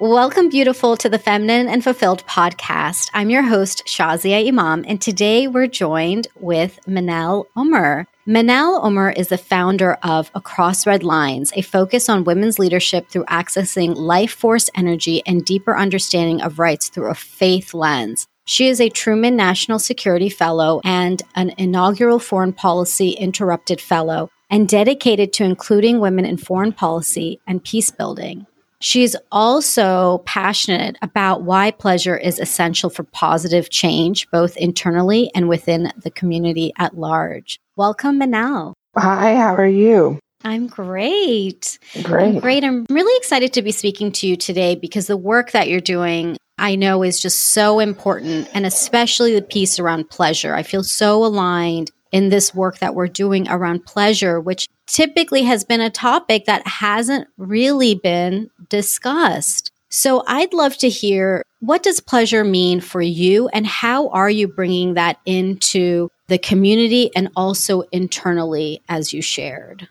Welcome, beautiful, to the Feminine and Fulfilled podcast. I'm your host, Shazia Imam, and today we're joined with Manal Omar. Manal Omar is the founder of Across Red Lines, a focus on women's leadership through accessing life force energy and deeper understanding of rights through a faith lens. She is a Truman National Security Fellow and an inaugural Foreign Policy Interrupted Fellow, and dedicated to including women in foreign policy and peace building. She's also passionate about why pleasure is essential for positive change, both internally and within the community at large. Welcome, Manal. Hi, how are you? I'm great. Great. I'm great. I'm really excited to be speaking to you today because the work that you're doing, I know, is just so important, and especially the piece around pleasure. I feel so aligned in this work that we're doing around pleasure, which typically has been a topic that hasn't really been discussed. So I'd love to hear what does pleasure mean for you and how are you bringing that into the community and also internally as you shared?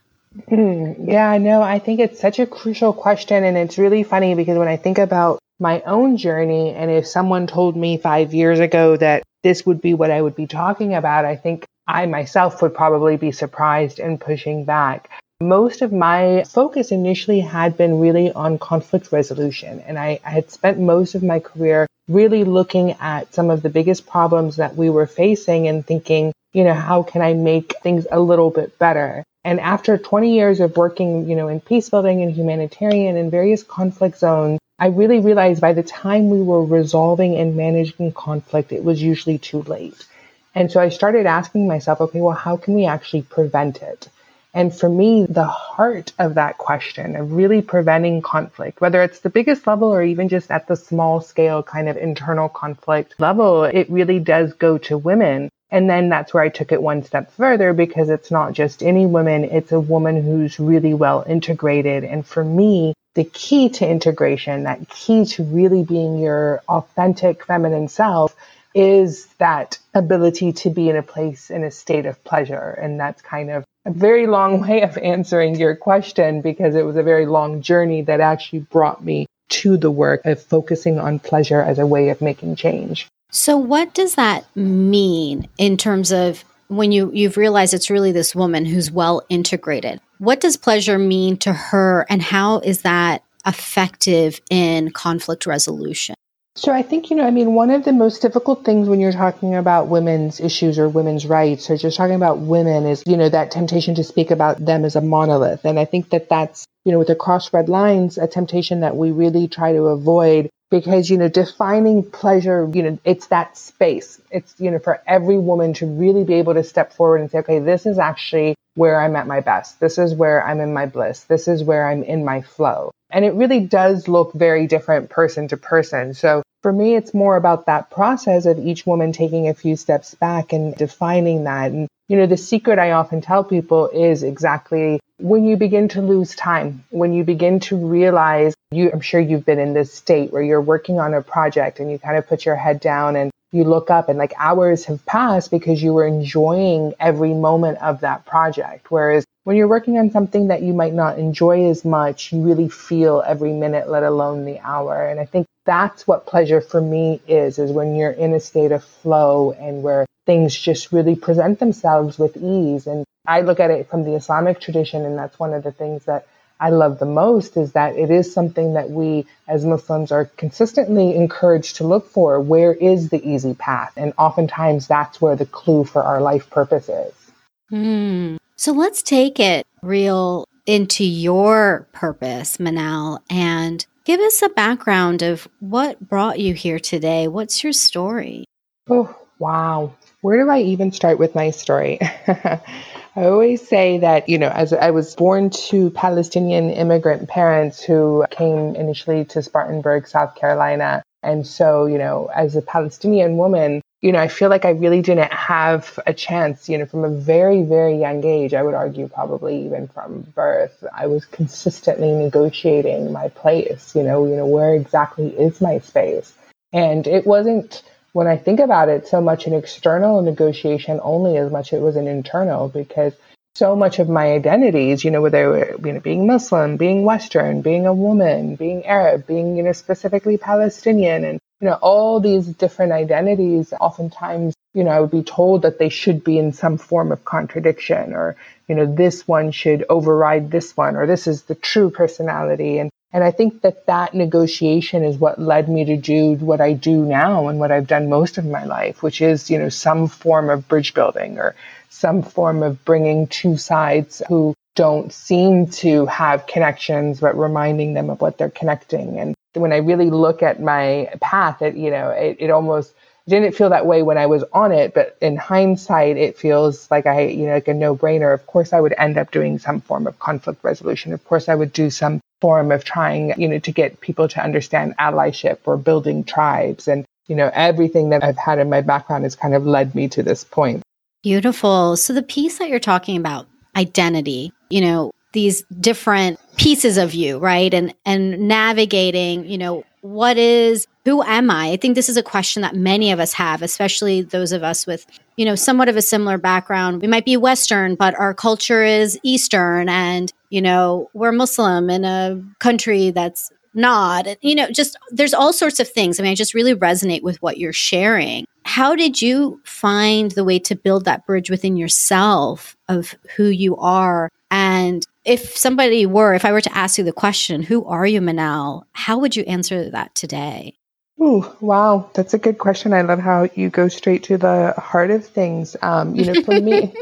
Mm, yeah, no, I think it's such a crucial question. And it's really funny because when I think about my own journey, and if someone told me five years ago that this would be what I would be talking about, I think I myself would probably be surprised and pushing back. Most of my focus initially had been really on conflict resolution, and I, I, had spent most of my career really looking at some of the biggest problems that we were facing and thinking, you know, how can I make things a little bit better? And after 20 years of working, you know, in peace building and humanitarian and various conflict zones, I really realized by the time we were resolving and managing conflict, it was usually too late. And so I started asking myself, okay, well, how can we actually prevent it? And for me, the heart of that question of really preventing conflict, whether it's the biggest level or even just at the small scale kind of internal conflict level, it really does go to women. And then that's where I took it one step further because it's not just any woman, it's a woman who's really well integrated. And for me, the key to integration, that key to really being your authentic feminine self is that ability to be in a place in a state of pleasure. And that's kind of a very long way of answering your question because it was a very long journey that actually brought me to the work of focusing on pleasure as a way of making change. So what does that mean in terms of when you you've realized it's really this woman who's well integrated? What does pleasure mean to her and how is that effective in conflict resolution? So I think, you know, I mean, one of the most difficult things when you're talking about women's issues or women's rights or just talking about women is, you know, that temptation to speak about them as a monolith. And I think that that's, you know, with Across Red Lines, a temptation that we really try to avoid because, you know, defining pleasure, you know, it's that space. It's, you know, for every woman to really be able to step forward and say, okay, this is actually where I'm at my best. This is where I'm in my bliss. This is where I'm in my flow. And it really does look very different person to person. So for me, it's more about that process of each woman taking a few steps back and defining that. And, you know, the secret I often tell people is exactly when you begin to lose time, when you begin to realize you, I'm sure you've been in this state where you're working on a project and you kind of put your head down and you look up and like hours have passed because you were enjoying every moment of that project. Whereas when you're working on something that you might not enjoy as much, you really feel every minute, let alone the hour. And I think that's what pleasure for me is, is when you're in a state of flow and where things just really present themselves with ease. And I look at it from the Islamic tradition, and that's one of the things that I love the most is that it is something that we as Muslims are consistently encouraged to look for. Where is the easy path? And oftentimes that's where the clue for our life purpose is. Mm. So let's take it real into your purpose, Manal, and give us a background of what brought you here today. What's your story? Oh, wow. Where do I even start with my story? I always say that, you know, as I was born to Palestinian immigrant parents who came initially to Spartanburg, South Carolina. And so, you know, as a Palestinian woman, you know, I feel like I really didn't have a chance, you know, from a very, very young age. I would argue probably even from birth. I was consistently negotiating my place, you know, you know, where exactly is my space? And it wasn't when I think about it so much an external negotiation only as much it was an internal because so much of my identities, you know, whether you know, being Muslim, being Western, being a woman, being Arab, being, you know, specifically Palestinian and, you know, all these different identities, oftentimes, you know, I would be told that they should be in some form of contradiction or, you know, this one should override this one or this is the true personality. And, and I think that that negotiation is what led me to do what I do now and what I've done most of my life, which is, you know, some form of bridge building or some form of bringing two sides who don't seem to have connections, but reminding them of what they're connecting. And when I really look at my path, it, you know, it, it almost didn't feel that way when I was on it, but in hindsight, it feels like I, you know, like a no brainer. Of course, I would end up doing some form of conflict resolution. Of course, I would do some form of trying, you know, to get people to understand allyship or building tribes. And, you know, everything that I've had in my background has kind of led me to this point. Beautiful. So the piece that you're talking about, identity, you know, these different pieces of you, right? And and navigating, you know, what is who am I? I think this is a question that many of us have, especially those of us with, you know, somewhat of a similar background. We might be Western, but our culture is Eastern and, you know, we're Muslim in a country that's not, you know, just there's all sorts of things. I mean, I just really resonate with what you're sharing. How did you find the way to build that bridge within yourself of who you are? And if somebody were, if I were to ask you the question, who are you, Manal? How would you answer that today? Ooh, wow, that's a good question. I love how you go straight to the heart of things. Um, you know, for me,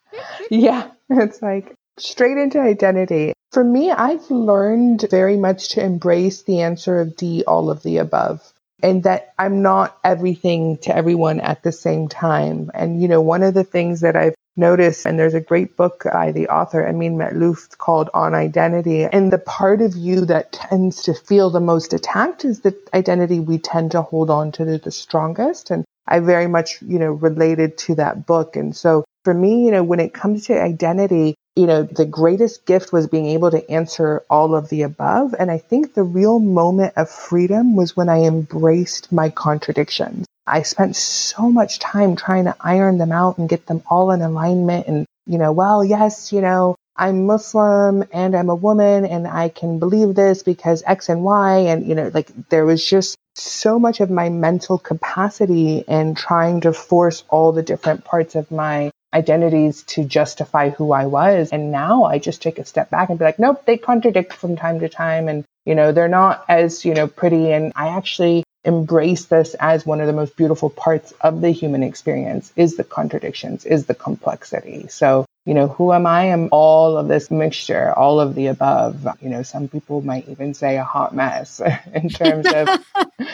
yeah, it's like straight into identity. For me, I've learned very much to embrace the answer of D, all of the above, and that I'm not everything to everyone at the same time. And, you know, one of the things that I've noticed, and there's a great book by the author Amin Maalouf called On Identity, and the part of you that tends to feel the most attacked is the identity we tend to hold on to the strongest. And I very much, you know, related to that book. And so for me, you know, when it comes to identity, you know, the greatest gift was being able to answer all of the above. And I think the real moment of freedom was when I embraced my contradictions. I spent so much time trying to iron them out and get them all in alignment. And, you know, well, yes, you know, I'm Muslim and I'm a woman and I can believe this because X and Y. And, you know, like there was just so much of my mental capacity in trying to force all the different parts of my identities to justify who I was. And now I just take a step back and be like, nope, they contradict from time to time. And, you know, they're not as, you know, pretty. And I actually embrace this as one of the most beautiful parts of the human experience is the contradictions, is the complexity. So, you know, who am I? I'm all of this mixture, all of the above. You know, some people might even say a hot mess in terms of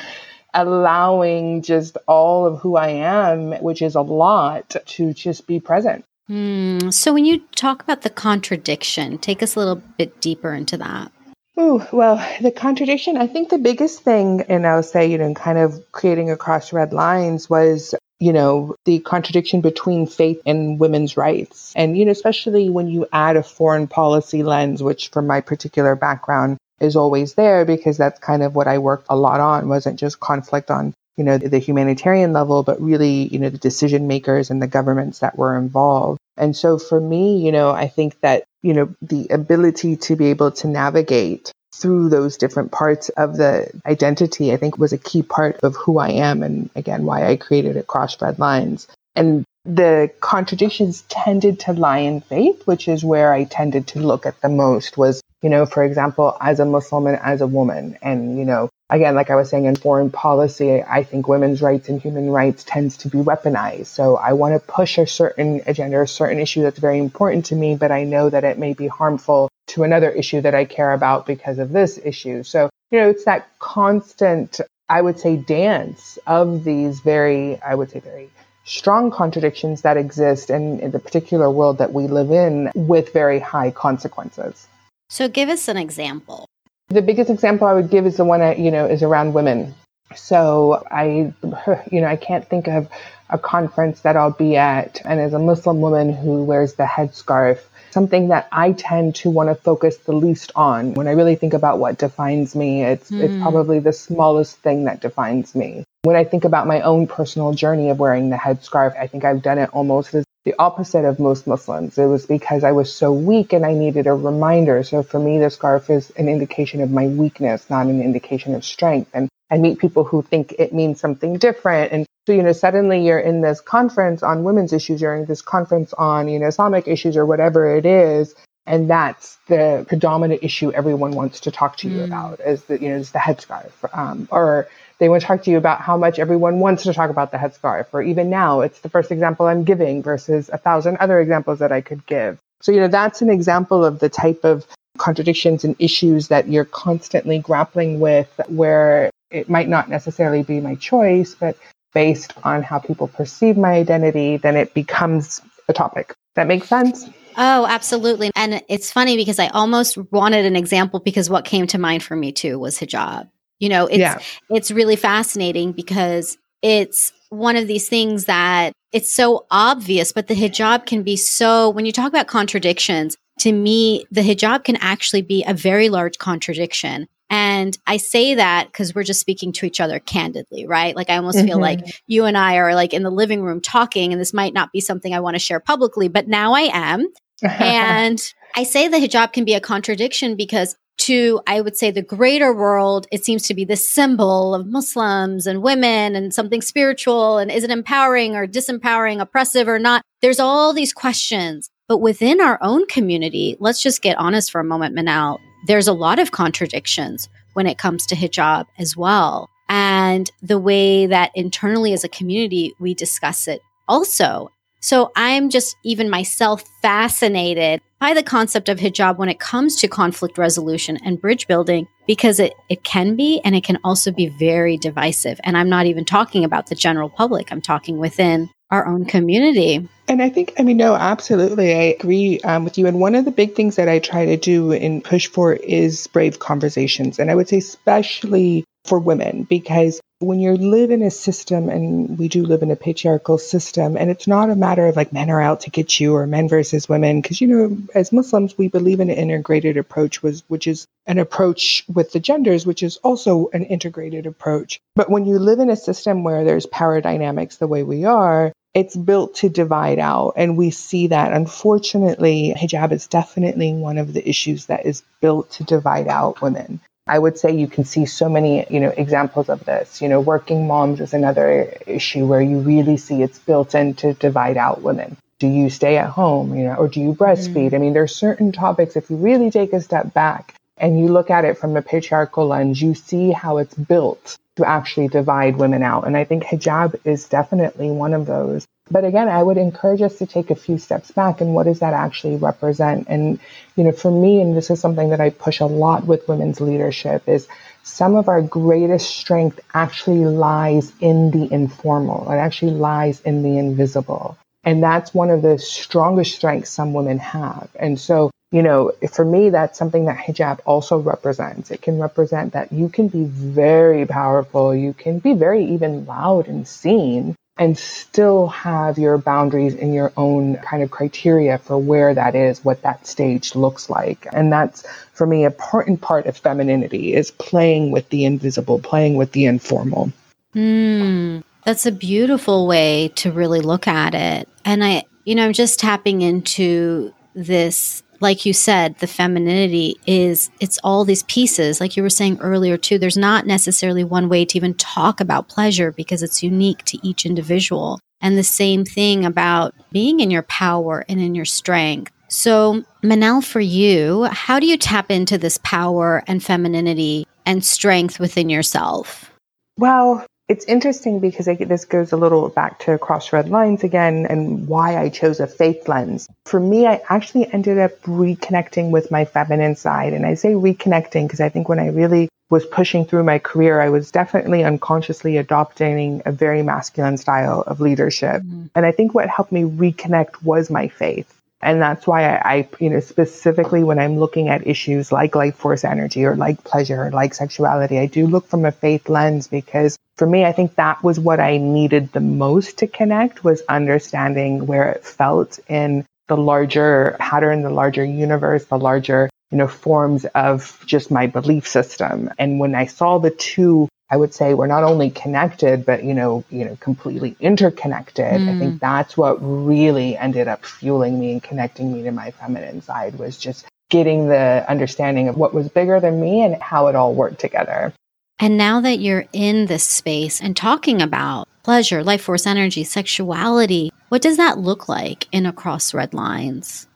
allowing just all of who I am, which is a lot, to just be present. Mm, so, when you talk about the contradiction, take us a little bit deeper into that. Oh, well, the contradiction, I think the biggest thing, and I'll say, you know, kind of creating across red lines was, you know, the contradiction between faith and women's rights. And, you know, especially when you add a foreign policy lens, which from my particular background is always there because that's kind of what I worked a lot on wasn't just conflict on you know the humanitarian level but really you know the decision makers and the governments that were involved and so for me you know I think that you know the ability to be able to navigate through those different parts of the identity I think was a key part of who I am and again why I created Across Red Lines and the contradictions tended to lie in faith, which is where I tended to look at the most was you know, for example, as a Muslim and as a woman. And, you know, again, like I was saying in foreign policy, I think women's rights and human rights tends to be weaponized. So I want to push a certain agenda, a certain issue that's very important to me, but I know that it may be harmful to another issue that I care about because of this issue. So, you know, it's that constant, I would say, dance of these very, I would say, very strong contradictions that exist in, in the particular world that we live in with very high consequences. So give us an example. The biggest example I would give is the one that, you know, is around women. So I, you know, I can't think of a conference that I'll be at. And as a Muslim woman who wears the headscarf, something that I tend to want to focus the least on. When I really think about what defines me, it's mm. it's hmm. probably the smallest thing that defines me. When I think about my own personal journey of wearing the headscarf, I think I've done it almost as the opposite of most Muslims. It was because I was so weak and I needed a reminder. So for me, the scarf is an indication of my weakness, not an indication of strength. And I meet people who think it means something different. And so, you know, suddenly you're in this conference on women's issues, you're in this conference on, you know, Islamic issues or whatever it is. And that's the predominant issue everyone wants to talk to you mm. about is the, you know, is the headscarf. Um, or they want to talk to you about how much everyone wants to talk about the headscarf. Or even now, it's the first example I'm giving versus a thousand other examples that I could give. So, you know, that's an example of the type of contradictions and issues that you're constantly grappling with where it might not necessarily be my choice, but based on how people perceive my identity, then it becomes a topic. That makes sense? Oh, absolutely. And it's funny because I almost wanted an example because what came to mind for me too was hijab. You know, it's yeah. it's really fascinating because it's one of these things that it's so obvious, but the hijab can be so when you talk about contradictions, to me, the hijab can actually be a very large contradiction. And I say that because we're just speaking to each other candidly, right? Like I almost mm-hmm. feel like mm-hmm. you and I are like in the living room talking, and this might not be something I want to share publicly, but now I am. and I say the hijab can be a contradiction because to, I would say, the greater world, it seems to be the symbol of Muslims and women and something spiritual. And is it empowering or disempowering, oppressive or not? There's all these questions. But within our own community, let's just get honest for a moment, Manal. There's a lot of contradictions when it comes to hijab as well. And the way that internally as a community we discuss it also. So I'm just even myself fascinated by the concept of hijab when it comes to conflict resolution and bridge building because it, it can be and it can also be very divisive. And I'm not even talking about the general public, I'm talking within our own community. And I think, I mean, no, absolutely. I agree um, with you. And one of the big things that I try to do and push for is brave conversations. And I would say, especially for women, because when you live in a system, and we do live in a patriarchal system, and it's not a matter of like men are out to get you or men versus women, because you know, as Muslims, we believe in an integrated approach, was which is an approach with the genders, which is also an integrated approach. But when you live in a system where there's power dynamics the way we are, it's built to divide out. And we see that unfortunately, hijab is definitely one of the issues that is built to divide out women. I would say you can see so many, you know, examples of this. You know, working moms is another issue where you really see it's built in to divide out women. Do you stay at home, you know, or do you breastfeed? Mm. I mean, there are certain topics, if you really take a step back and you look at it from a patriarchal lens, you see how it's built to actually divide women out. And I think hijab is definitely one of those. But again, I would encourage us to take a few steps back and what does that actually represent? And, you know, for me, and this is something that I push a lot with women's leadership is some of our greatest strength actually lies in the informal. It actually lies in the invisible. And that's one of the strongest strengths some women have. And so you know, for me, that's something that hijab also represents. It can represent that you can be very powerful, you can be very even loud and seen, and still have your boundaries and your own kind of criteria for where that is, what that stage looks like. And that's, for me, a important part of femininity is playing with the invisible, playing with the informal. Mm, that's a beautiful way to really look at it. And I, you know, I'm just tapping into this like you said, the femininity is it's all these pieces. Like you were saying earlier too, there's not necessarily one way to even talk about pleasure because it's unique to each individual. And the same thing about being in your power and in your strength. So, Manal, for you, how do you tap into this power and femininity and strength within yourself? Well, it's interesting because I, this goes a little back to cross red lines again and why I chose a faith lens. For me, I actually ended up reconnecting with my feminine side. And I say reconnecting because I think when I really was pushing through my career, I was definitely unconsciously adopting a very masculine style of leadership. Mm-hmm. And I think what helped me reconnect was my faith. And that's why I, I, you know, specifically when I'm looking at issues like life force energy or like pleasure or like sexuality, I do look from a faith lens because for me, I think that was what I needed the most to connect was understanding where it felt in the larger pattern, the larger universe, the larger, you know, forms of just my belief system. And when I saw the two I would say we're not only connected, but you know, you know, completely interconnected. Mm. I think that's what really ended up fueling me and connecting me to my feminine side was just getting the understanding of what was bigger than me and how it all worked together. And now that you're in this space and talking about pleasure, life force energy, sexuality, what does that look like in Across Red Lines?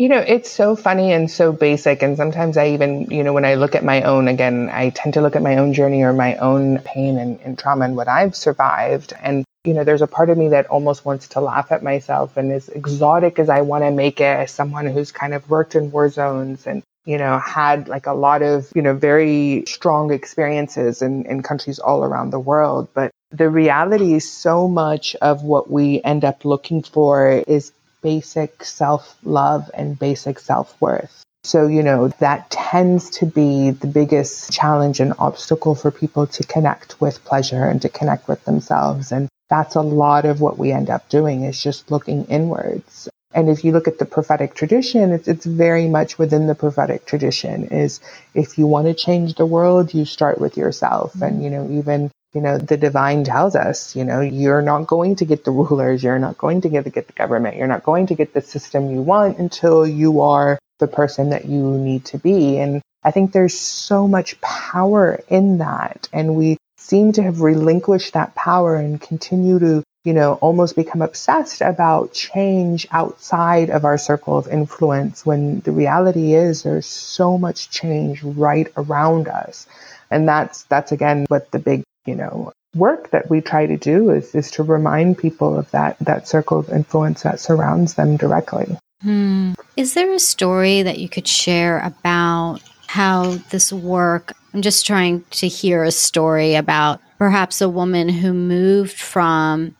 You know, it's so funny and so basic. And sometimes I even, you know, when I look at my own, again, I tend to look at my own journey or my own pain and, and trauma and what I've survived. And, you know, there's a part of me that almost wants to laugh at myself. And as exotic as I want to make it as someone who's kind of worked in war zones and, you know, had like a lot of, you know, very strong experiences in, in countries all around the world. But the reality is so much of what we end up looking for is basic self love and basic self worth. So, you know, that tends to be the biggest challenge and obstacle for people to connect with pleasure and to connect with themselves. And that's a lot of what we end up doing is just looking inwards. And if you look at the prophetic tradition, it's, it's very much within the prophetic tradition is if you want to change the world, you start with yourself. And, you know, even you know, the divine tells us, you know, you're not going to get the rulers, you're not going to get the, get the government, you're not going to get the system you want until you are the person that you need to be. And I think there's so much power in that. And we seem to have relinquished that power and continue to, you know, almost become obsessed about change outside of our circle of influence when the reality is there's so much change right around us. And that's, that's again what the big you know, work that we try to do is, is to remind people of that, that circle of influence that surrounds them directly. Hmm. Is there a story that you could share about how this work? I'm just trying to hear a story about perhaps a woman who moved from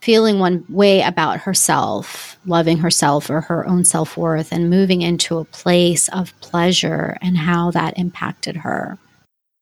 feeling one way about herself, loving herself or her own self worth, and moving into a place of pleasure and how that impacted her.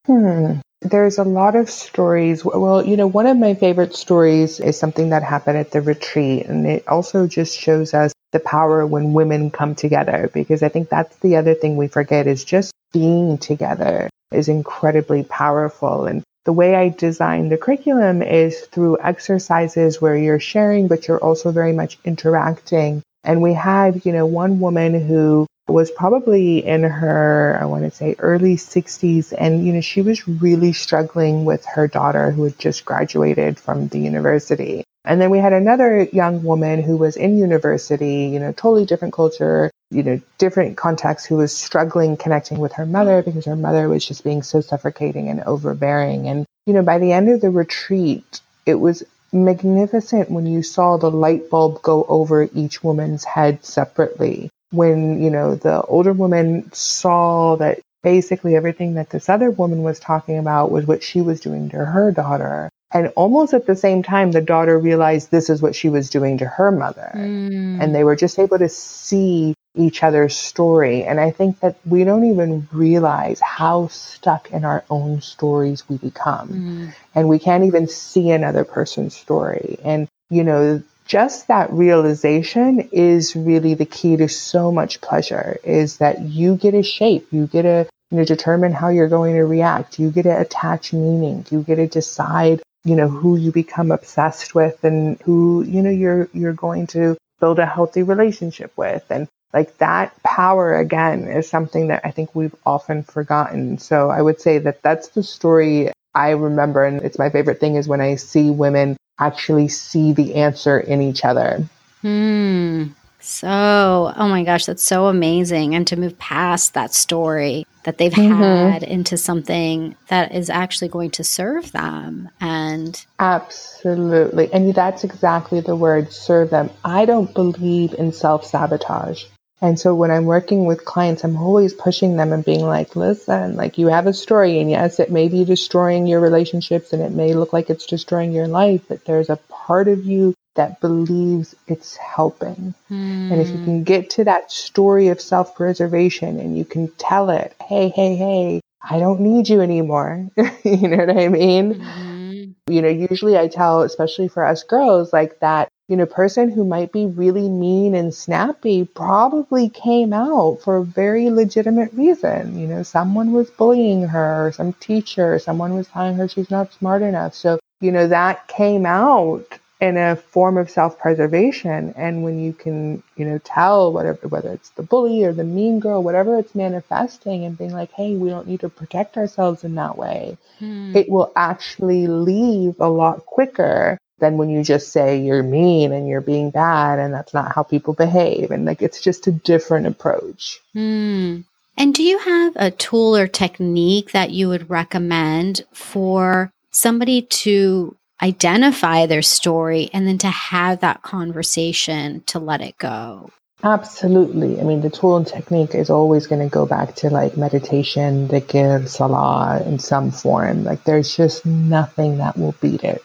Hmm there's a lot of stories. Well, you know, one of my favorite stories is something that happened at the retreat. And it also just shows us the power when women come together, because I think that's the other thing we forget is just being together is incredibly powerful. And the way I design the curriculum is through exercises where you're sharing, but you're also very much interacting. And we had, you know, one woman who was probably in her, I want to say early 60s. And, you know, she was really struggling with her daughter who had just graduated from the university. And then we had another young woman who was in university, you know, totally different culture, you know, different context, who was struggling connecting with her mother because her mother was just being so suffocating and overbearing. And, you know, by the end of the retreat, it was magnificent when you saw the light bulb go over each woman's head separately when, you know, the older woman saw that basically everything that this other woman was talking about was what she was doing to her daughter. And almost at the same time, the daughter realized this is what she was doing to her mother. Mm. And they were just able to see each other's story. And I think that we don't even realize how stuck in our own stories we become. Mm. And we can't even see another person's story. And, you know, just that realization is really the key to so much pleasure is that you get a shape, you get a you know, determine how you're going to react, you get to attach meaning, you get to decide, you know, who you become obsessed with and who, you know, you're, you're going to build a healthy relationship with. And like that power again is something that I think we've often forgotten. So I would say that that's the story I remember. And it's my favorite thing is when I see women actually see the answer in each other. Hmm. So, oh my gosh, that's so amazing. And to move past that story that they've mm-hmm. had into something that is actually going to serve them. And absolutely. And that's exactly the word serve them. I don't believe in self sabotage. And so when I'm working with clients, I'm always pushing them and being like, listen, like you have a story, and yes, it may be destroying your relationships and it may look like it's destroying your life, but there's a part of you that believes it's helping. Mm. And if you can get to that story of self preservation and you can tell it, hey, hey, hey, I don't need you anymore. you know what I mean? Mm-hmm. You know, usually I tell, especially for us girls, like that you know, person who might be really mean and snappy probably came out for a very legitimate reason. You know, someone was bullying her, some teacher, someone was telling her she's not smart enough. So, you know, that came out in a form of self-preservation and when you can you know tell whatever whether it's the bully or the mean girl whatever it's manifesting and being like hey we don't need to protect ourselves in that way hmm. it will actually leave a lot quicker than when you just say you're mean and you're being bad and that's not how people behave and like it's just a different approach hmm. and do you have a tool or technique that you would recommend for somebody to identify their story and then to have that conversation to let it go. Absolutely. I mean, the tool and technique is always going to go back to like meditation, dhikr, salah in some form. Like there's just nothing that will beat it.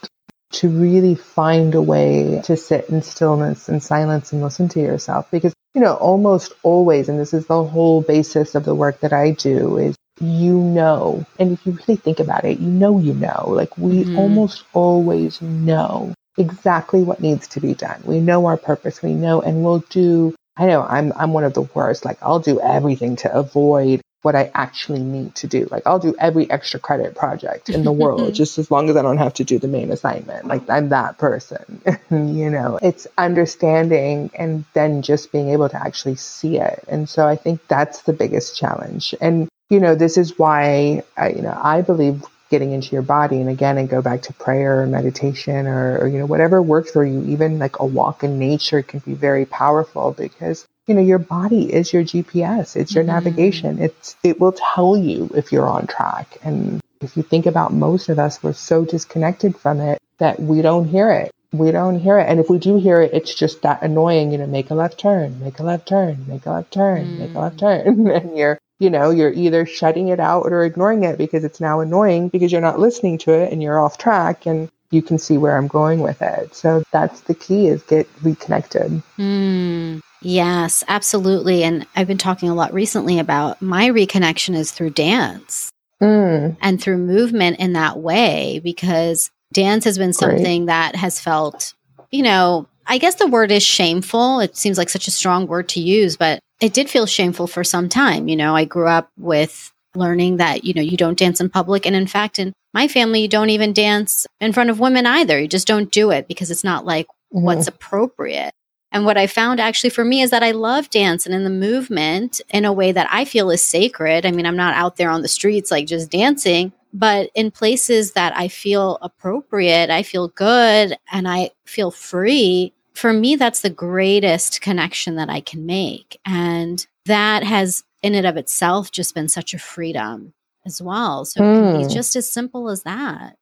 To really find a way to sit in stillness and silence and listen to yourself. Because, you know, almost always, and this is the whole basis of the work that I do, is you know, and if you really think about it, you know, you know, like we mm-hmm. almost always know exactly what needs to be done. We know our purpose. We know, and we'll do. I know I'm I'm one of the worst. Like I'll do everything to avoid what I actually need to do. Like I'll do every extra credit project in the world just as long as I don't have to do the main assignment. Like I'm that person. you know, it's understanding and then just being able to actually see it. And so I think that's the biggest challenge. And you know, this is why I, you know, I believe getting into your body and again and go back to prayer or meditation or, or, you know whatever works for you even like a walk in nature can be very powerful because you know your body is your gps it's your mm-hmm. navigation it's it will tell you if you're on track and if you think about most of us we're so disconnected from it that we don't hear it we don't hear it and if we do hear it it's just that annoying you know make a left turn make a left turn make a left turn mm. make a left turn and you're you know, you're either shutting it out or ignoring it because it's now annoying because you're not listening to it and you're off track and you can see where I'm going with it. So that's the key is get reconnected. Mm, yes, absolutely. And I've been talking a lot recently about my reconnection is through dance mm. and through movement in that way because dance has been something Great. that has felt, you know, I guess the word is shameful. It seems like such a strong word to use, but it did feel shameful for some time. You know, I grew up with learning that, you know, you don't dance in public. And in fact, in my family, you don't even dance in front of women either. You just don't do it because it's not like mm-hmm. what's appropriate. And what I found actually for me is that I love dance and in the movement in a way that I feel is sacred. I mean, I'm not out there on the streets like just dancing, but in places that I feel appropriate, I feel good and I feel free for me, that's the greatest connection that I can make. And that has, in and of itself, just been such a freedom as well. So mm. it's just as simple as that.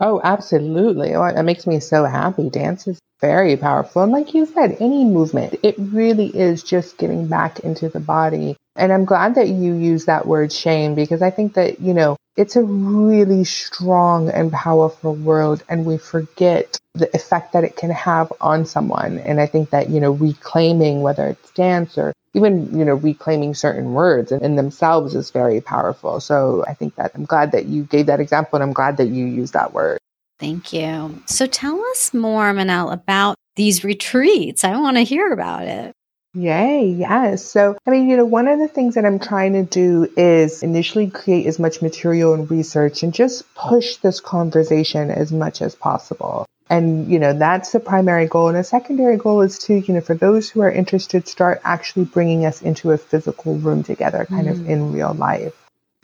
Oh, absolutely. Oh, it makes me so happy. Dance is very powerful. And like you said, any movement, it really is just getting back into the body. And I'm glad that you use that word shame because I think that, you know, it's a really strong and powerful word and we forget the effect that it can have on someone. And I think that, you know, reclaiming whether it's dance or even, you know, reclaiming certain words in, in themselves is very powerful. So I think that I'm glad that you gave that example and I'm glad that you used that word. Thank you. So tell us more, Manal, about these retreats. I want to hear about it. Yay, yes. So, I mean, you know, one of the things that I'm trying to do is initially create as much material and research and just push this conversation as much as possible. And, you know, that's the primary goal. And a secondary goal is to, you know, for those who are interested, start actually bringing us into a physical room together, kind mm. of in real life.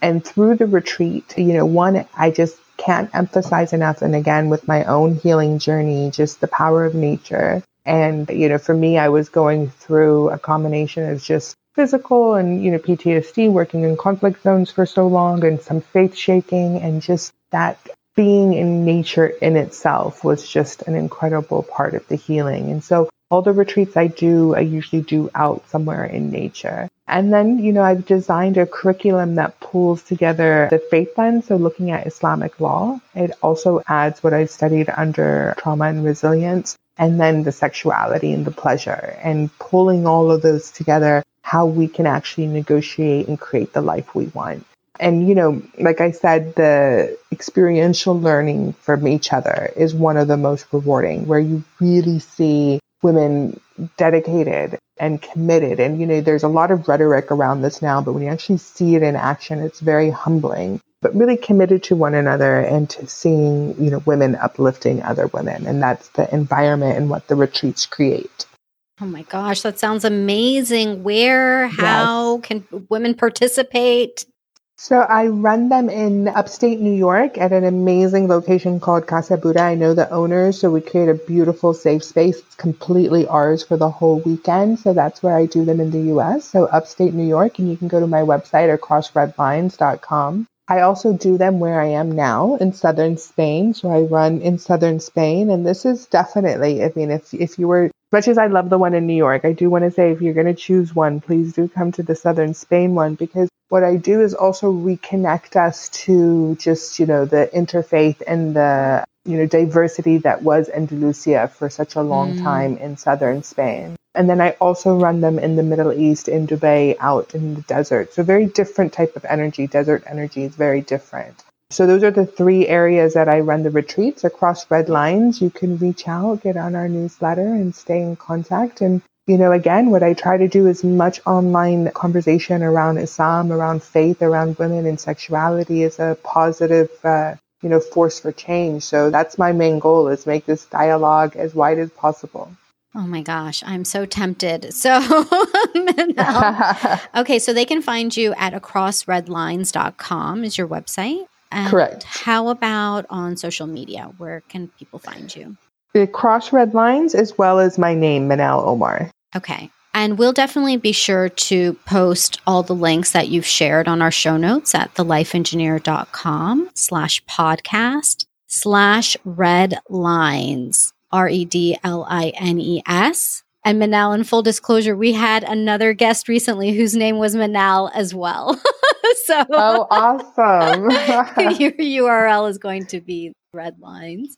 And through the retreat, you know, one, I just can't emphasize enough. And again, with my own healing journey, just the power of nature and, you know, for me, I was going through a combination of just physical and, you know, PTSD, working in conflict zones for so long and some faith shaking and just that being in nature in itself was just an incredible part of the healing. And so all the retreats I do, I usually do out somewhere in nature. And then, you know, I've designed a curriculum that pulls together the faith lens, so looking at Islamic law. It also adds what I've studied under trauma and resilience and then the sexuality and the pleasure and pulling all of those together, how we can actually negotiate and create the life we want. And, you know, like I said, the experiential learning from each other is one of the most rewarding, where you really see women dedicated and committed. And, you know, there's a lot of rhetoric around this now, but when you actually see it in action, it's very humbling, but really committed to one another and to seeing, you know, women uplifting other women. And that's the environment and what the retreats create. Oh my gosh, that sounds amazing. Where, how yes. can women participate? So I run them in upstate New York at an amazing location called Casa Buddha. I know the owners, so we create a beautiful safe space. It's completely ours for the whole weekend. So that's where I do them in the US. So upstate New York, and you can go to my website or crossredlines.com. I also do them where I am now in southern Spain. So I run in southern Spain. And this is definitely, I mean, if, if you were much as I love the one in New York, I do want to say if you're going to choose one, please do come to the Southern Spain one because what I do is also reconnect us to just, you know, the interfaith and the, you know, diversity that was Andalusia for such a long mm. time in Southern Spain. And then I also run them in the Middle East, in Dubai, out in the desert. So very different type of energy. Desert energy is very different. So those are the three areas that I run the retreats across red lines. You can reach out, get on our newsletter and stay in contact. And, you know, again, what I try to do is much online conversation around Islam, around faith, around women and sexuality is a positive, uh, you know, force for change. So that's my main goal is make this dialogue as wide as possible. Oh my gosh, I'm so tempted. So, okay, so they can find you at acrossredlines.com is your website. And Correct. How about on social media? Where can people find you? The Cross Red Lines, as well as my name, Manal Omar. Okay. And we'll definitely be sure to post all the links that you've shared on our show notes at thelifeengineer.com slash podcast slash red lines, R E D L I N E S. And Manal, in full disclosure, we had another guest recently whose name was Manal as well. so, oh, awesome! your URL is going to be red lines.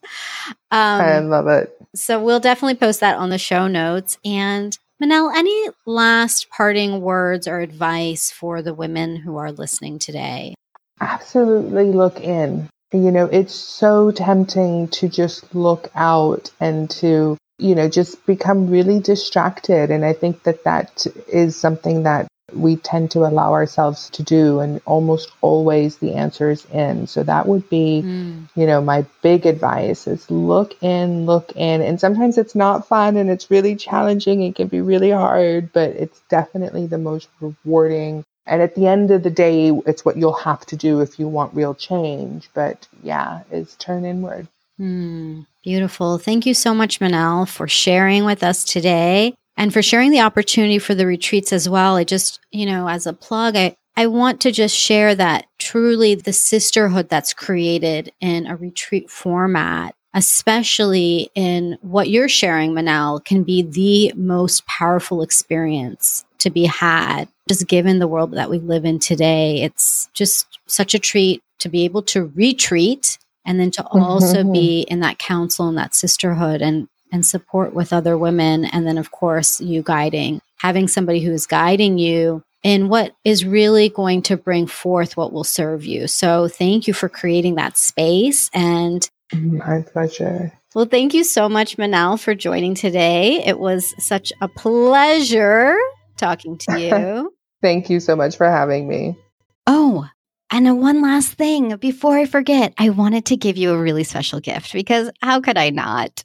Um, I love it. So we'll definitely post that on the show notes. And Manal, any last parting words or advice for the women who are listening today? Absolutely, look in. You know, it's so tempting to just look out and to you know, just become really distracted. And I think that that is something that we tend to allow ourselves to do. And almost always the answer is in. So that would be, mm. you know, my big advice is look in, look in. And sometimes it's not fun and it's really challenging. It can be really hard, but it's definitely the most rewarding. And at the end of the day, it's what you'll have to do if you want real change. But yeah, is turn inward. Mm. Beautiful. Thank you so much, Manal, for sharing with us today and for sharing the opportunity for the retreats as well. I just, you know, as a plug, I, I want to just share that truly the sisterhood that's created in a retreat format, especially in what you're sharing, Manal, can be the most powerful experience to be had. Just given the world that we live in today, it's just such a treat to be able to retreat and then to also mm-hmm. be in that council and that sisterhood and and support with other women and then of course you guiding having somebody who is guiding you in what is really going to bring forth what will serve you. So thank you for creating that space and mm, my pleasure. Well thank you so much manal for joining today. It was such a pleasure talking to you. Thank you so much for having me. Oh and one last thing before I forget, I wanted to give you a really special gift because how could I not?